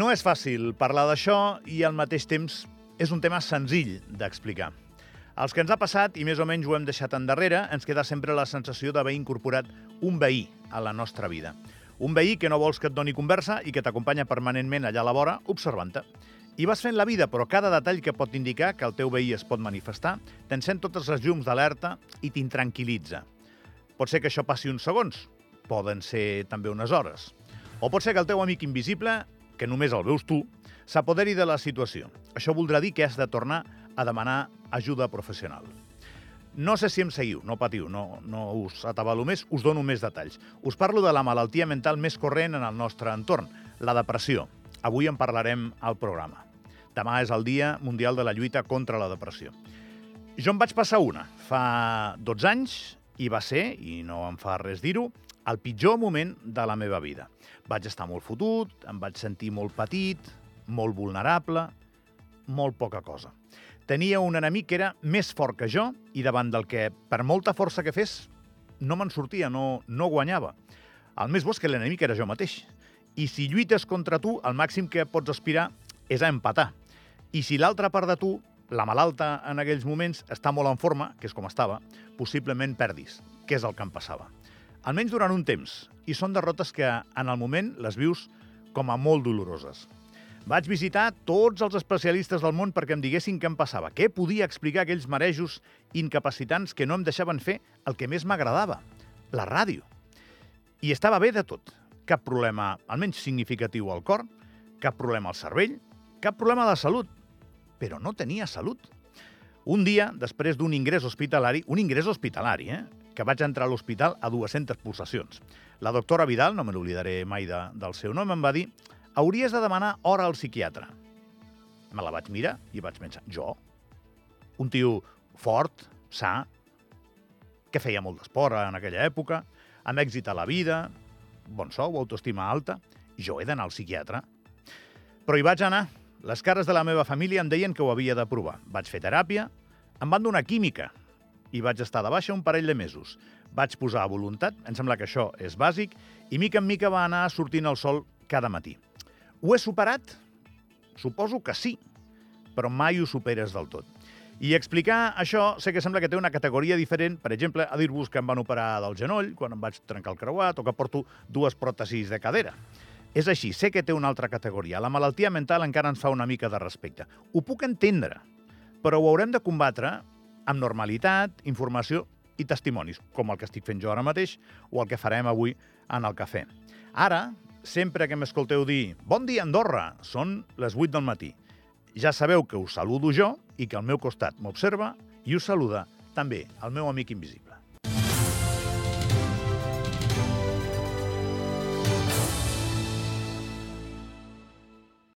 No és fàcil parlar d'això i al mateix temps és un tema senzill d'explicar. Els que ens ha passat, i més o menys ho hem deixat endarrere, ens queda sempre la sensació d'haver incorporat un veí a la nostra vida. Un veí que no vols que et doni conversa i que t'acompanya permanentment allà a la vora, observant-te. I vas fent la vida, però cada detall que pot indicar que el teu veí es pot manifestar t'encén totes les llums d'alerta i t'intranquil·litza. Pot ser que això passi uns segons, poden ser també unes hores. O pot ser que el teu amic invisible, que només el veus tu, s'apoderi de la situació. Això voldrà dir que has de tornar a demanar ajuda professional. No sé si em seguiu, no patiu, no, no us atabalo més, us dono més detalls. Us parlo de la malaltia mental més corrent en el nostre entorn, la depressió. Avui en parlarem al programa. Demà és el Dia Mundial de la Lluita contra la Depressió. Jo en vaig passar una fa 12 anys i va ser, i no em fa res dir-ho, el pitjor moment de la meva vida. Vaig estar molt fotut, em vaig sentir molt petit, molt vulnerable, molt poca cosa. Tenia un enemic que era més fort que jo i davant del que, per molta força que fes, no me'n sortia, no, no guanyava. El més bo és que l'enemic era jo mateix. I si lluites contra tu, el màxim que pots aspirar és a empatar. I si l'altra part de tu, la malalta en aquells moments, està molt en forma, que és com estava, possiblement perdis, que és el que em passava. Almenys durant un temps. I són derrotes que, en el moment, les vius com a molt doloroses. Vaig visitar tots els especialistes del món perquè em diguessin què em passava, què podia explicar aquells marejos incapacitants que no em deixaven fer el que més m'agradava, la ràdio. I estava bé de tot. Cap problema, almenys significatiu, al cor, cap problema al cervell, cap problema de salut. Però no tenia salut. Un dia, després d'un ingrés hospitalari, un ingrés hospitalari, eh? que vaig entrar a l'hospital a 200 pulsacions. La doctora Vidal, no me n'oblidaré mai de, del seu nom, em va dir hauries de demanar hora al psiquiatre. Me la vaig mirar i vaig pensar, jo? Un tio fort, sa, que feia molt d'esport en aquella època, amb èxit a la vida, bon sou, autoestima alta, jo he d'anar al psiquiatre. Però hi vaig anar. Les cares de la meva família em deien que ho havia de provar. Vaig fer teràpia, em van donar química i vaig estar de baixa un parell de mesos. Vaig posar a voluntat, em sembla que això és bàsic, i mica en mica va anar sortint el sol cada matí. Ho he superat? Suposo que sí, però mai ho superes del tot. I explicar això sé que sembla que té una categoria diferent, per exemple, a dir-vos que em van operar del genoll quan em vaig trencar el creuat o que porto dues pròtesis de cadera. És així, sé que té una altra categoria. La malaltia mental encara ens fa una mica de respecte. Ho puc entendre, però ho haurem de combatre amb normalitat, informació i testimonis, com el que estic fent jo ara mateix o el que farem avui en el cafè. Ara, sempre que m'escolteu dir «Bon dia, Andorra!» són les 8 del matí. Ja sabeu que us saludo jo i que al meu costat m'observa i us saluda també el meu amic invisible.